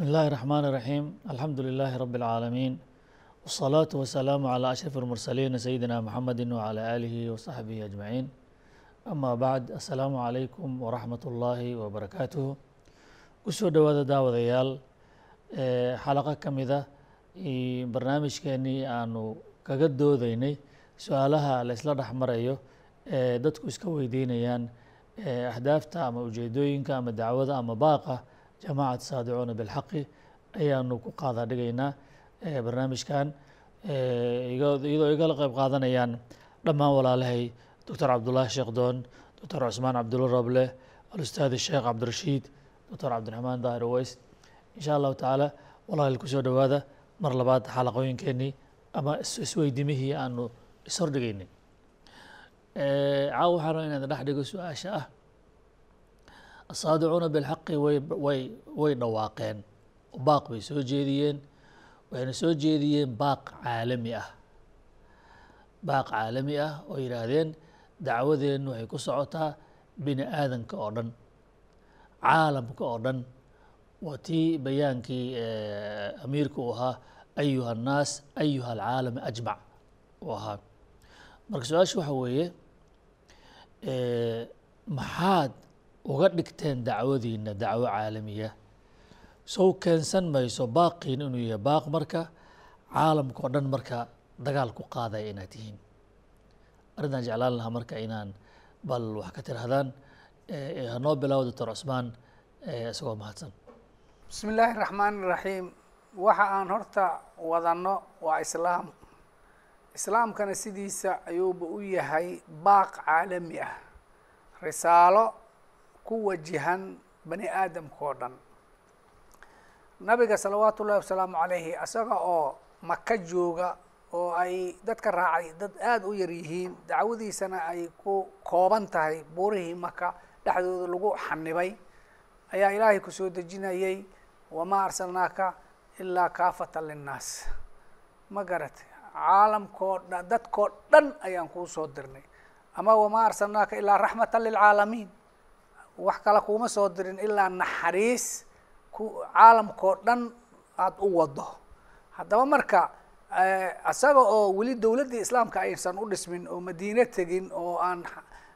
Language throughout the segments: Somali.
الله الرحمن الرحيم الحمد لله رب العالمين والصلاة والسلام على أشرف المرسلين سيدنا محمد وعلى آله وصحبه أجمعين أما بعد السلام عليكم ورحمة الله وبركاته kusoo dhowaada daawadayaal xalaqo ka mida barnaamijkeenii aanu kaga doodeynay su-aalaha la isla dhex marayo ee dadku iska weydiinayaan ahdaafta ama ujeedooyinka ama dacwada ama baaqa jamacat saadicuuna bilxaqi ayaanu ku qaada dhigaynaa barnaamijkan iyadoo igala qeyb qaadanayaan dhammaan walaalahay doctor cabdullaahi sheekh doon doctor cusmaan cabdulla roble alustaad sheekh cabdirashiid doctor cabdiraxmaan daahir uweys insha allahu tacaala walaal ku soo dhowaada mar labaad xalaqooyinkeenii ama isweydimihii aanu ishordhigaynay caawa waxaan rabaa inaan dhex dhigo su'aasha ah asaadicuuna bilxaqi way way way dhawaaqeen. Baaq bay soo jeediyeen. Waxayna soo jeediyeen baaq caalami ah. Baaq caalami ah oo yidhaahdeen dacwadeennu waxay ku socotaa bini aadanka oo dhan caalamka oo dhan. Waa tii bayaankii amiirka uu ahaa ayuha annaas ayuha alcaalami ajmac uu ahaa. Marka su'aasha waxa weeye maxaad uga dhigteen dacwadiina dacwo caalamiya. Sow keensan mayso baaqiin inuu yahay baaq marka caalamka oo dhan marka dagaal ku qaadaya inaad tihiin. Arrintaan jeclaan lahaa marka inaan bal wax ka tirahdaan hanoo bilaabo doctor cusmaan isagoo mahadsan. Bismi illaahi raxmaan iraxiim waxa aan horta wadanno waa islaam. Islaamkana sidiisa ayuuba u yahay baaq caalami ah. Risaalo ku wajihan bani aadamka oo dhan. Nabiga salawaatu ullahi wasalaamu calayhi isaga oo maka jooga oo ay dadka raacay dad aada u yar yihiin dacwadiisana ay ku kooban tahay buurihii maka dhexdooda lagu xanibay ayaa ilaahay ku soo dejinayay wamaa arsalnaaka ilaa kaafatan linnaas. Ma garatay caalamkoo dhan dadkoo dhan ayaan kuu soo dirnay. Ama wamaa arsalnaaka ilaa raxmatan lilcaalamiin wax kale kuuma soo dirin ilaa naxariis ku caalamkoo dhan aada u wado. Haddaba marka isaga oo weli dowladdii islaamka aysan u dhismin oo madiine tegin oo aan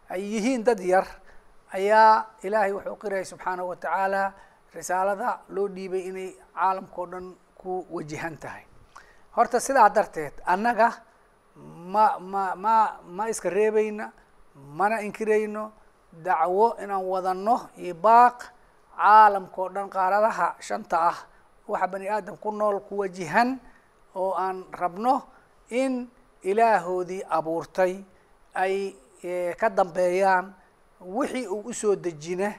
ay yihiin dad yar ayaa ilaahay wuxuu qirayay subxaanahu watacaala risaalada loo dhiibay inay caalamkao dhan ku wajihan tahay. Horta sidaa darteed annaga ma ma ma ma iska reebayna mana inkirayno dacwo inaan wadanno iyo baaq caalamkao dhan qaaradaha shanta ah. Waxa bani aadam ku nool ku wajihan oo aan rabno in ilaahoodii abuurtay ay ka dambeeyaan wixii uu u soo dejina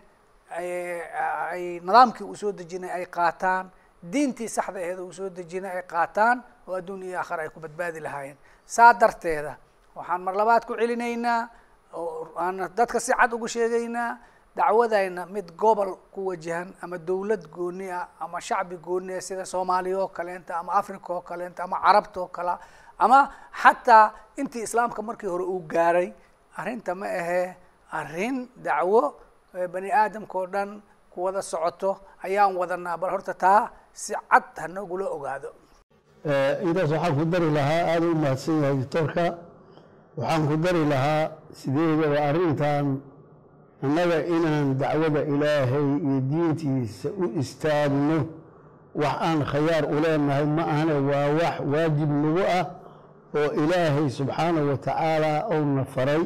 ay nidaamkii uu soo dejinay ay qaataan diintii saxda aheed uu soo dejinay ay qaataan oo adduun iyo aakhira ay ku badbaadi lahaayeen. Saa darteeda waxaan mar labaad ku celinaynaa oo aan dadka si cad ugu sheegaynaa dacwadayna mid gobol ku wajahan ama dowlad gooni ah ama shacbi gooni ah sida soomaaliya oo kaleenta ama africa oo kaleenta ama carabta oo kale ama xataa intii islaamka markii hore uu gaaray arrinta ma ahee arrin dacwo bani aadamka oo dhan ku wada socoto ayaan wadanaa bal horta taa si cad hanoogula ogaado. Intaas waxaan ku dari lahaa aada u mahadsan yahay doctorka waxaan ku dari lahaa sideedaba arrintan annaga inaan dacwada ilaahay iyo diintiisa u istaagno wax aan khayaar u leenahay ma ahane waa wax waajib nagu ah oo ilaahay subxaanahu wa tacaala ouna faray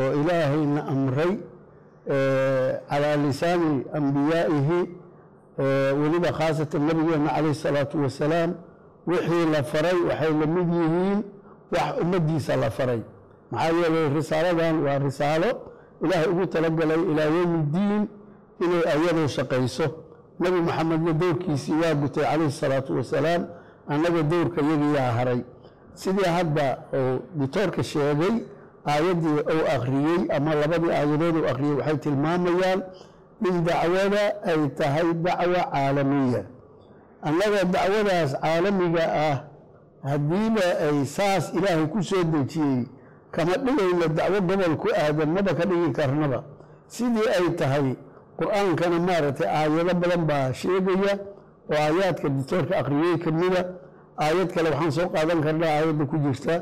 oo ilaahayna amray calaa lisaani ambiyaa'ihi weliba khaasatan nabigeena calayh isalaatu wasalaam wixii la faray waxay la mid yihiin wax ummaddiisa la faray. Maxaa yeelay risaaladan waa risaalo ilaahay ugu talagalay ilaa yowmi ddiin inay ayadu shaqayso. Nebi maxamedna dowrkiisii waa gutay calayhi isalaatu wasalaam annaga dowrka yagiyaa haray. Sidii hadda uu ditoorka sheegay aayaddii uu akhriyey ama labadii aayadood uu akhriyey waxay tilmaamayaan in dacwada ay tahay dacwo caalamiya. Annaga dacwadaas caalamiga ah haddiiba ay saas ilaahay ku soo dejiyey kama dhigayna dacwo gobol ku aadan maba ka dhigi karnaba. Sidii ay tahay qur'aankana maaragtay aayado badan baa sheegaya oo aayaadka dictoorka akhriyey ka mida. Aayad kale waxaan soo qaadan karnaa aayadda ku jirta.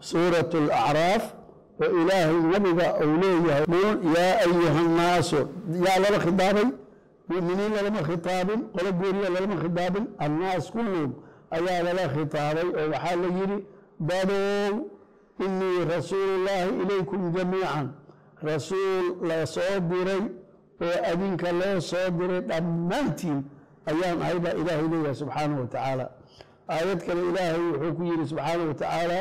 Suurat alacraaf oo ilaahay nabiga uu leeyahay qul yaa ayuha nnaasu yaa lala khidaabay mu'miniin lalama khitaabin qolo gooriya lalama khidaabin annaas kulluhum ayaa lala khitaabay oo waxaa la yidhi dadow inii rasuulullaahi ilaykum jamiican. Rasuul la soo diray oo adinka loo soo diray dhammaantiin ayaan ahay baa ilaahay leeyahay subxaanahu wa tacaala. Aayad kale ilaahay wuxuu ku yidhi subxaanahu wa tacaala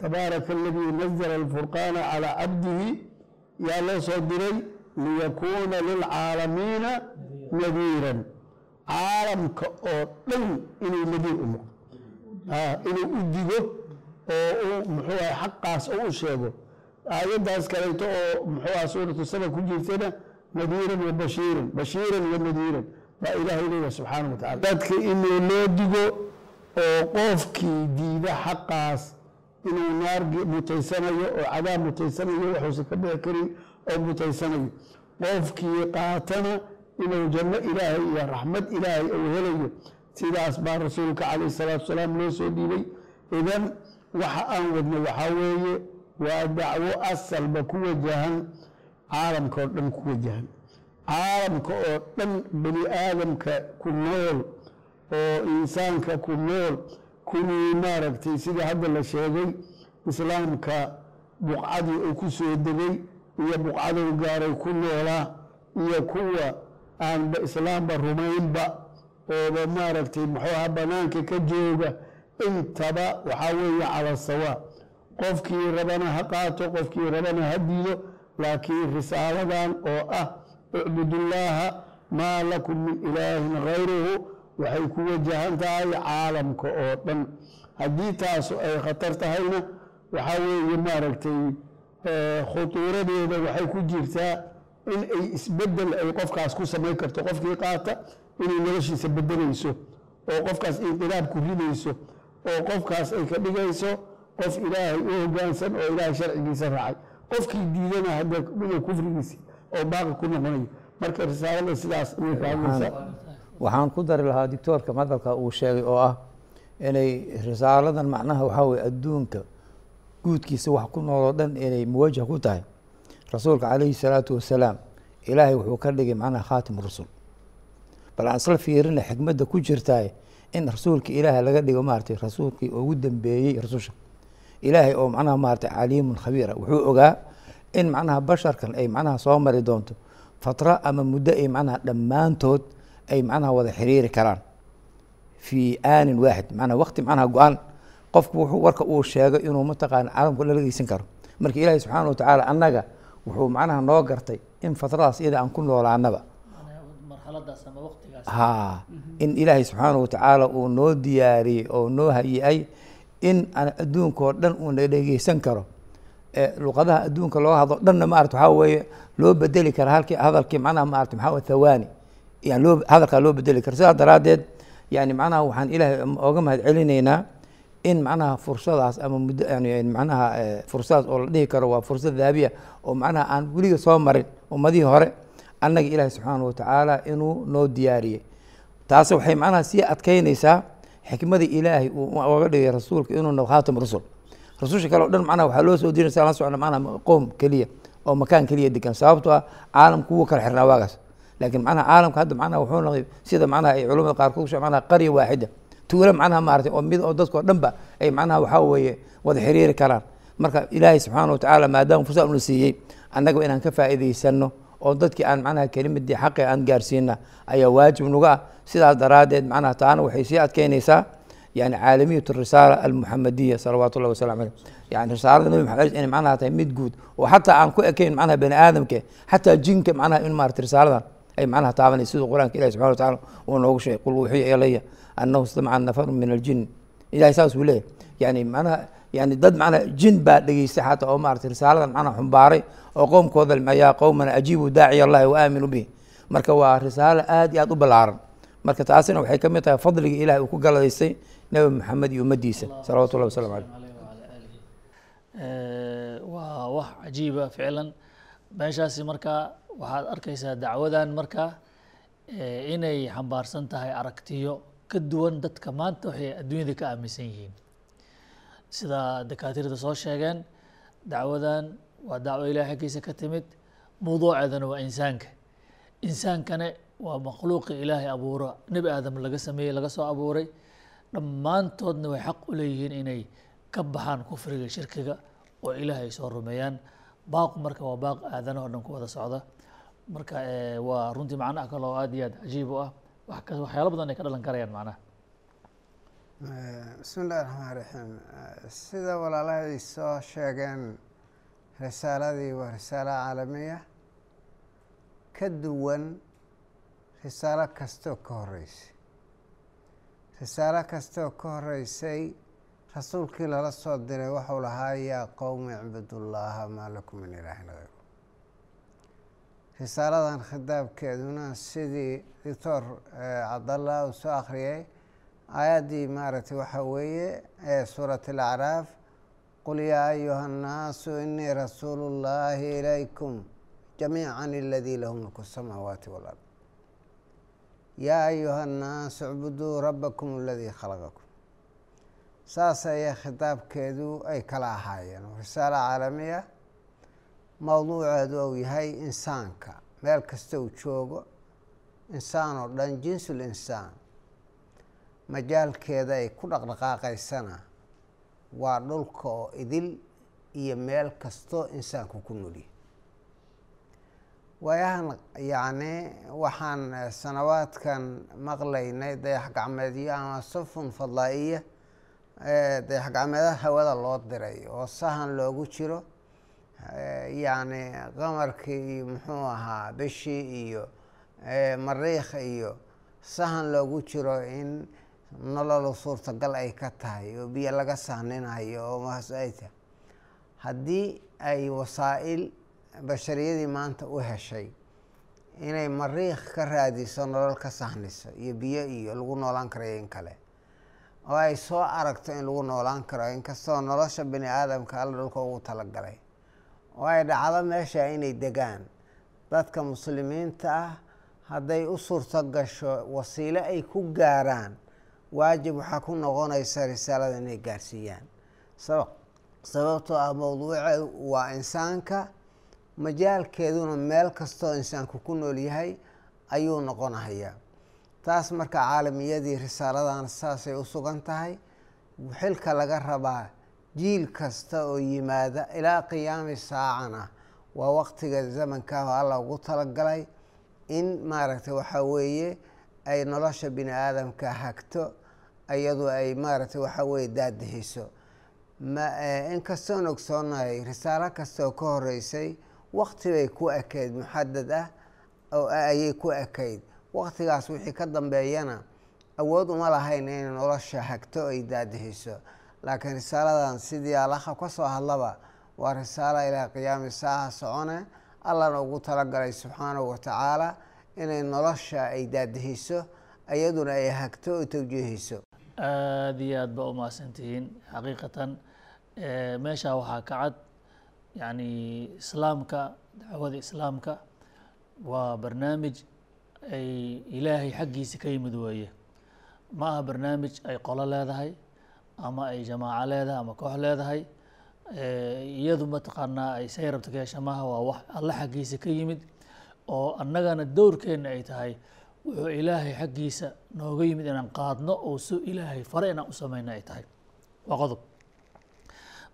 tabaaraka aladii nazla alfurqaana calaa cabdihi. Yaa loo soo diray liyakuuna lilcaalamiina nadiiran caalamka oo dhan inuu nadiir u noqdo inuu u digo oo uu muxuu aha xaqaas oo u sheego. Aayaddaas kaleeto oo muxuu aha suuratu saba ku jirtana nadiiran wa bashiiran bashiiran wa nadiiran. Baa ilaahay leeyahay subxaanahu wa tacala dadka inuu loo digo oo qofkii diida xaqaas inuu naar mutaysanayo oo cadaab mutaysanayo waxuusan ka bixi karin oo mutaysanayo. Qofkii qaatana inuu janno ilaahay iyo raxmad ilaahay uu helayo. Sidaas baa rasuulka calayhi salaatu wasalaam loo soo dhiibay. Idan waxa aan wadno waxaa weeye waa dacwo asalba ku wajahan caalamka oo dhan ku wajahan. Caalamka oo dhan bani aadamka ku nool oo insaanka ku nool kuwii maaragtay sida hadda la sheegay islaamka buqcadii uu ku soo degay iyo buqcaduu gaaray ku noolaa iyo kuwa aanba islaamba rumaynba ooba maaragtay muxuu aha banaanka ka jooga intaba waxaa weeye cala sawaa qofkii rabana ha qaato qofkii rabana ha diido laakiin risaaladan oo ah icbudullaaha maa lakum min ilaahin hayruhu waxay ku wajahan tahay caalamka oo dhan. Haddii taasu ay khatar tahayna waxaa weeye maaragtay khutuuradeeda waxay ku jirtaa in ay isbeddel ay qofkaas ku samayn karto qofkii qaata inay noloshiisa bedelayso oo qofkaas inqilaab ku ridayso oo qofkaas ay ka dhigayso qof ilaahay u hogaansan oo ilaahay sharcigiisa raacay. Qofkii diidana hadda dhiga kufrigiisi oo baaqi ku noqonayo marka risaalada sidaas ayay ka hadlaysaa. Waxaan ku dari lahaa dictoorka madalka uu sheegay oo ah inay risaaladan macnaha waxaa weye adduunka guudkiisa wax ku nooloo dhan inay muwajah ku tahay rasuulka calayhi salaatu wasalaam ilaahay wuxuu ka dhigay macnaha khaatim rusul bal aan isla fiirina xikmadda ku jirtaay in rasuulka ilaahay laga dhigo maaragtay rasuulkii ugu dambeeyey rasusha. Ilaahay oo macnaha maaragtay caliimun khabiira wuxuu ogaa in macnaha basharkan ay macnaha soo mari doonto fatra ama muddo ay macnaha dhammaantood ay macnaha wada xiriiri karaan. Fii aanin waaxid manaa waqti macnaha go'aan qofku wuxuu warka uu sheegay inuu mataqaana caalamku la dhegeysan karo. Marka ilaahi subxaana wa tacaala annaga wuxuu macnaha noo gartay in fatradaas iyada aan ku noolaanaba. Ha in ilaahay subxaana wa tacaala uu noo diyaariyey oo noo hayi-ay in adduunkao dhan uuna dhegeysan karo. Luqadaha adduunka loo hadlo dhanna maarata waxaa weeye loo bedeli kara halkii hadalkii macnaha maarata maxaa weye thawaani yani loo hadalkaa loo bedeli kara sidaas daraaddeed yani macnaha waxaan ilaahay oga mahad celinaynaa in macnaha fursadaas ama muddo macnaha fursadaas oo la dhihi karo waa fursad daabiya oo macnaha aan weliga soo marin ummadihii hore annaga ilaahay subxaana wa tacaala inuu noo diyaariyey. Taasi waxay macnaha sii adkeynaysaa xikmadii ilaahay uu oga dhigay rasuulka inuu noqo khaatam rusul. Rasusha kale o dhan macnaha waxaa loo soo dirinaysa la socda macnaha qoom keliya oo makaan keliya degan sababtoo ah caalamku wuu kala xirnaa waagaas laakiin macnaha caalamka hadda macnaha wuxuu noqday sida macnaha ay culamada qaarkood macnaha qarya waaxida tuulo macnaha maaragtay oo mid oo dadkao dhan ba ay macnaha waxaa weeye wada xiriiri karaan. Marka ilaahay subxaana wa tacaala maadaama fursad una siiyey annaga inaan ka faa'iidaysano oo dadkii aan macnaha kelimadii xaqi aan gaarsiina ayaa waajib nuga ah. Sidaas daraaddeed macnaha taana waxay sii adkeynaysaa yani caalamiyat risaala almuxamadiya salawaatu ullahi wasalam aleyh yani risaalada nabi maxamed inay macnaha tahay mid guud oo xataa aan ku ekayn macnaha bani aadamke xataa jinka macnaha in maarata risaaladan ay macnaha taabanay siduu qur'aanka ilahi subxana wa tacala uu noogu sheegay. Qul wuxiya ilaya annahu istamaca nafarun min aljin ilahay saas uu leeyahy yani macnaha yani dad macnaha jin baa dhegeystay xataa oo maarata risaaladan macnaha xumbaaray oo qowmkooda yaa qowmana ajiibu daaciya allahi wa aaminuu bihi marka waa risaalo aad iyo aad u ballaaran marka taasina waxay ka mid tahay fadligii ilahay uu ku galadaystay nebi maxamed iyo ummaddiisa salawatu ullahi wasalam caleyh waa wax cajiiba ficlan meeshaasi marka waxaad arkaysaa dacwadan marka inay xambaarsan tahay aragtiyo ka duwan dadka maanta waxay adduunyada ka aaminsan yihiin. Sida dakaatiirda soo sheegeen dacwadan waa dacwo ilahay xaggiisa ka timid mawduuceedana waa insaanka. Insaankana waa makhluuqi ilaahay abuuro nebi aadam laga sameeyey laga soo abuuray. Dhammaantoodna way xaq u leeyihiin inay ka baxaan kufriga shirkiga oo ilaahay ay soo rumeeyaan. Baaqu marka waa baaq aadanaho dhan ku wada socda. Marka waa runtii macnaha kale oo aad iyo aad cajiib u ah waxyaalo badan ay ka dhalan karayaan macnaha. Bismi illahi raxmaan raxiim sida walaalahay soo sheegeen risaaladii waa risaalo caalamiya. Ka duwan risaalo kastoo ka horeysay risaalo kastoo ka horeysay rasuulkii lala soo diray waxuu lahaa yaa qowmi icbudullaaha maa lakum min ilaahin hayru risaaladan khitaabkeeduna sidii doctor cabdallah uu soo akhriyay aayaddii maaragtay waxaa weeye ee suurat alacraaf qul yaa ayuha annaasu inii rasuulu llaahi ilaykum jamiica aladii lahu mulku samaawaati walard yaa ayuha annaasu icbuduu rabbakum aladii khalaqakum. Saas ayaa khitaabkeedu ay kala ahaayeen. Risaalo caalamiya mowduuceedu uu yahay insaanka. Meel kasta uu joogo insaan oo dhan jinsul insaan. Majaalkeeda ay ku dhaqdhaqaaqaysana waa dhulka oo idil iyo meel kastoo insaanku ku nolyahy waayahan yacni waxaan sanawaadkan maqlaynay dayax gacmeedyo ama sufun fadlaa-iya dayax gacmeedaha hawada loo diray oo sahan loogu jiro yacni qamarkii iyo muxuu ahaa bishii iyo mariikh iyo sahan loogu jiro in nololu suurtagal ay ka tahay oo biyo laga sahninayo oo maas ay tahay haddii ay wasaa-il bashariyadii maanta u heshay inay mariikh ka raadiso nolol ka sahniso iyo biyo iyo lagu noolaan karayo in kale oo ay soo aragto in lagu noolaan karo inkastoo nolosha bini aadamka alla dhulka ugu talagalay oo ay dhacdo meesha inay degaan. Dadka muslimiinta ah hadday u suurto gasho wasiilo ay ku gaaraan waajib waxaa ku noqonaysa risaalada inay gaarsiiyaan. Saba sababtoo ah mowduuce waa insaanka majaalkeeduna meel kastoo insaanku ku nool yahay ayuu noqonahayaa taas marka caalamiyadii risaaladan saasay u sugan tahay xilka laga rabaa jiil kasta oo yimaada ilaa qiyaami saacana waa waqtiga zamankaah oo alla ugu talagalay in maaragtay waxaa weeye ay nolosha bini aadamka hagto iyadu ay maaragtay waxaa weeye daadihiso ma inkastoon ogsoonahay risaalo kasta oo ka horeysay waqti bay ku ekayd muxadad ah oo ayay ku ekayd. Waqtigaas wixii ka dambeeyana awood uma lahayn inay nolosha hagto ay daadihiso laakiin risaaladan sidii alaha ka soo hadlaba waa risaalo ilaa qiyaami saaca socone. Allana ugu talagalay subxaanahu watacaala inay nolosha ay daadihiso iyaduna ay hagto oo tawjiihiso aada iyo aad ba umahadsantihiin xaqiiqatan meesha waxaa ka cad yani islaamka dacwada islaamka waa barnaamij ay ilaahay xaggiisa ka yimid weeye. Ma aha barnaamij ay qolo leedahay ama ay jamaaco leedahay ama koox leedahay iyadu mataqaanaa ay say rabta ka hesha maaha waa wax alle xaggiisa ka yimid oo annagana dowrkeenna ay tahay wuxuu ilaahay xaggiisa nooga yimid inaan qaadno oo su ilaahay fare inaan u samayno ay tahay. Waa qodob.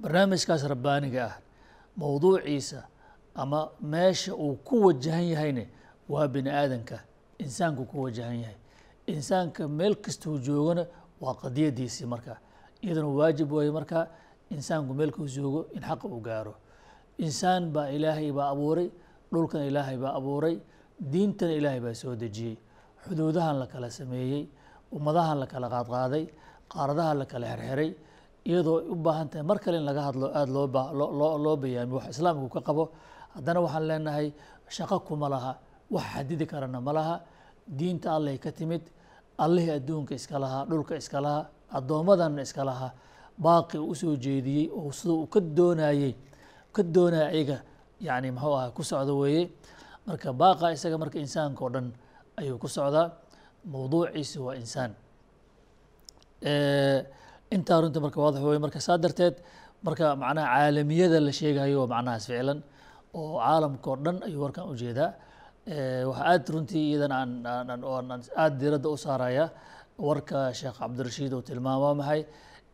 Barnaamijkaas rabbaaniga ah mowduuciisa ama meesha uu ku wajahan yahayne waa bini aadanka insaanku ku wajahan yahay. Insaanka meel kastuu joogana waa qadiyadiisii marka iyaduna waajib weeye marka insaanku meelkuu joogo in xaqa uu gaaro. Insaan baa ilaahay baa abuuray dhulkan ilaahay baa abuuray diintana ilaahay baa soo dejiyey. Xuduudahan la kala sameeyey ummadahan la kala qaadqaaday qaaradahan la kala xerxeray iyadoo u baahan tahay mar kale in laga hadlo aada loo ba loo loo bayaamiyo wax islaamku ka qabo. Haddana waxaan leenahay shaqo kuma laha wax xadidi karana ma laha. Diinta allay ka timid allihii adduunka iska lahaa dhulka iska lahaa addoommadanna iska lahaa baaqi uu u soo jeediyey oo sida uu ka doonayey ka doonaya ayaga yani muxuu aha ku socda weeye. Marka baaqa isaga marka insaanka oo dhan ayuu ku socdaa mowduuciisi waa insaan. Intaa runtii marka waadax wey marka saa darteed marka macnaha caalamiyada la sheegayo waa macnahaas ficlan oo caalamka oo dhan ayuu warkan u jeedaa waxaa aad runtii iyadan aan aan aan aad diiradda u saaraya warka sheekh cabdirashiid uu tilmaamo maxay?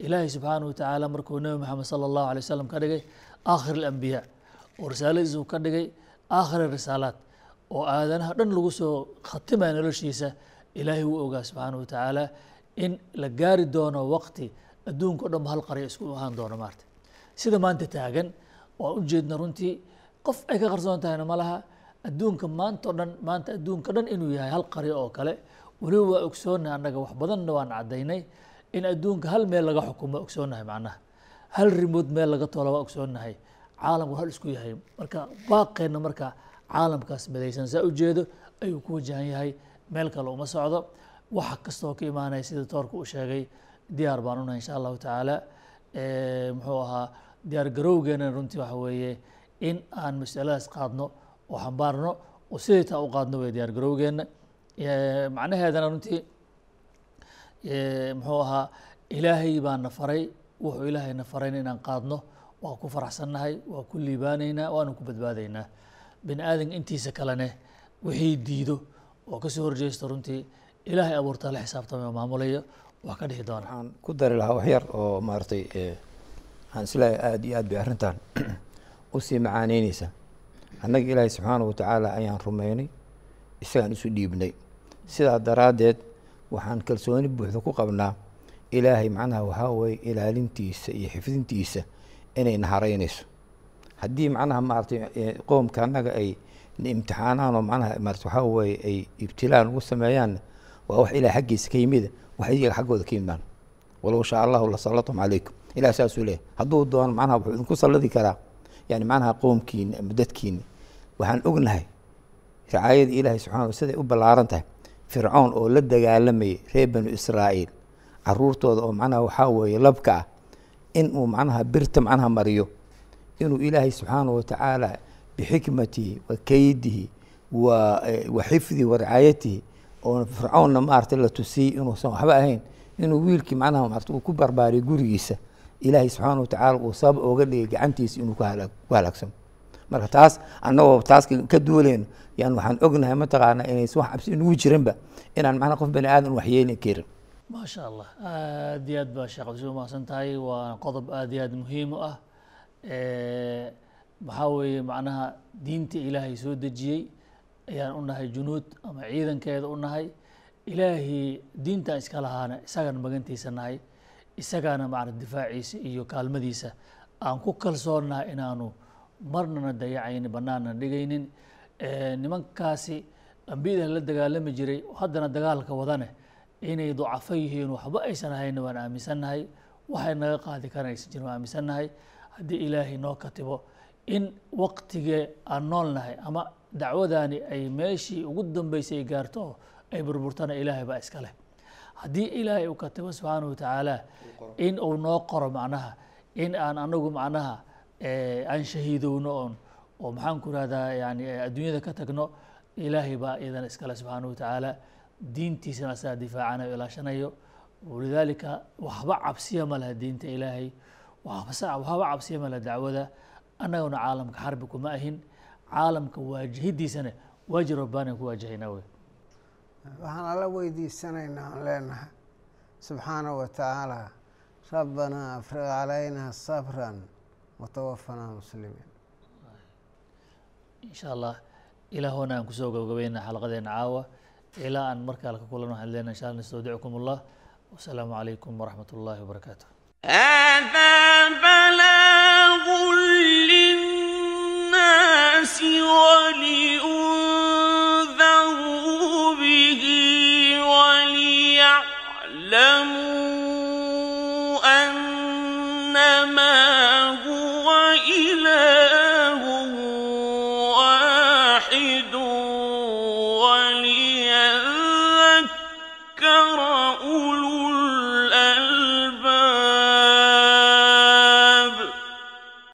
Ilaahay subxaanahu watacaala markuu nebi maxamed sala allahu alay wasalam ka dhigay aakhir alambiyaa oo risaaladiisa uu ka dhigay aakhir risaalaat oo aadanaha dhan lagu soo khatimaya noloshiisa ilaahay wuu ogaa subxaanahu watacaala in la gaari doono waqti adduunka o dhan hal qarya isku ahaan doono maarta. Sida maanta taagan waan ujeedna runtii qof ay ka qarsoon tahayna ma laha adduunka maanta o dhan maanta adduunka dhan inuu yahay hal qaryo oo kale weliba waa ogsoonnahay annaga wax badanna waan caddaynay in adduunka hal meel laga xukumo waa ogsoonnahay macnaha. Hal rimood meel laga tolo waa ogsoonnahay caalamku hal isku yahay. Marka baaqeenna marka caalamkaas midaysan. Saa ujeedo ayuu ku wajahan yahay. Meel kale uma socdo. Wax kastoo ka imaanaya sida toorka uu sheegay. Diyaar baan u nahay insha allahu tacaala. Muxuu ahaa diyaar garowgeena runtii waxa weeye in aan masaladaas qaadno oo xambaarno oo sidii taa u qaadno wey diyaar garowgeena macnaheedana runtii muxuu ahaa ilaahay baa na faray wuxuu ilaahay na farayna inaan qaadno waa ku faraxsannahay waa ku liibaanaynaa waanu ku badbaadaynaa. Bini aadanka intiisa kalene wixii diido oo ka soo horjeesto runtii ilaahay abuurtaa la xisaabtamay oo maamulayo wax ka dhihi doona. Waxaan ku dari lahaa wax yar oo maaragtay waxaan is leeyahay aada iyo aad bay arrintan u sii macaaneyneysa annaga ilaahay subxaanahu watacaala ayaan rumaynay isagaan isu dhiibnay. Sidaa daraaddeed waxaan kalsooni buuxda ku qabnaa ilaahay macnaha waxaa weye ilaalintiisa iyo xifdintiisa inay naharaynayso haddii macnaha maaragtay qoomka annaga ay na imtixaanaan oo macnaha maarata waxaa weye ay ibtilaan ugu sameeyaanna waa wax ilaah xaggiisa ka yimida wax iyaga xaggooda ka yimaan walow shaa allahu lasallatum calaykum. Ilah saasuu leeyahy hadduu doono macnaha wuxuu idinku salladi karaa. Yani macnaha qoomkiina ama dadkiina waxaan ognahay ricaayada ilaahay subxana wa siday u ballaaran tahay. Fircoon oo la dagaalamayay reer banu israa'iil. Caruurtooda oo macnaha waxaa weeye labka ah in uu macnaha birta macnaha mariyo. Inuu ilaahay subxaanahu watacaala bixikmatihi wa keydihi wa wa xifdihi wa ricaayatihi oo fircoonna maarata la tusiyey inuusan waxba ahayn inuu wiilkii macnaha maarata uu ku barbaariyo gurigiisa. Ilaahay subxaana watacaala uu sabab ooga dhigay gacantiisa inuu ku halaagsamo marka taas anagoo taas ka duuleyno yan waxaan ognahay mataqaana inays wax cabsi ah inugu jiranba inaan macnaa qof bani aadan waxyeelin karin. Maasha allah aad iyo aad baa sheekh cabdisuu umahadsan tahay waana qodob aad iyo aad muhiim u ah. Maxaa weeye macnaha diinta ilaahay soo dejiyey ayaan u nahay junuud ama ciidankeeda u nahay. Ilaahay diintaan iska lahaana isagan magantiisa nahay isagaana macna difaaciisa iyo kaalmadiisa aan ku kalsoonnahay inaanu marnana dayacaynin bannaanna dhigaynin. Nimankaasi ambiyada la dagaalami jiray haddana dagaalka wadane inay ducafo yihiin waxba aysan ahayna waan aaminsannahay waxay naga qaadi karaan aysan jirin waan aaminsannahay haddii ilaahay noo katibo in waqtigee aan nool nahay ama dacwadani ay meeshii ugu dambeysay ay gaarto oo ay burburtana ilaahay baa iska leh. Haddii ilaahay uu katibo subxaanahu watacaala in uu noo qoro macnaha in aan anagu macnaha aan shahiidowno oon oo maxaan ku rahdaa yani adduunyada ka tagno ilaahay baa iyadana iskale subxaanahu watacaala diintiisana asagaa difaacanayo ilaashanayo. Walidaalika waxba cabsiya ma laha diinta ilaahay. Waxba cabsiya ma laha dacwada. Annaguna caalamka xarbi kuma ahin. Caalamka waajihidiisana waajib rabbaanian ku waajahaynaa wey. Waxaan alla weydiisanaynaa aan leenahay subxaanahu wa tacaala rabbanaa afriq calayna sabran watawafanaa muslimiin in sha allah ilaahuna aan kusoo gabagabayna xalaqadeena caawa ilaa aan markaa ka kulan waxaan leenahay insha allah nastawdicukum allah wasalaamu calaykum waraxmat ullahi wabarakaatuh هذا بلاغ للناس ولينذروا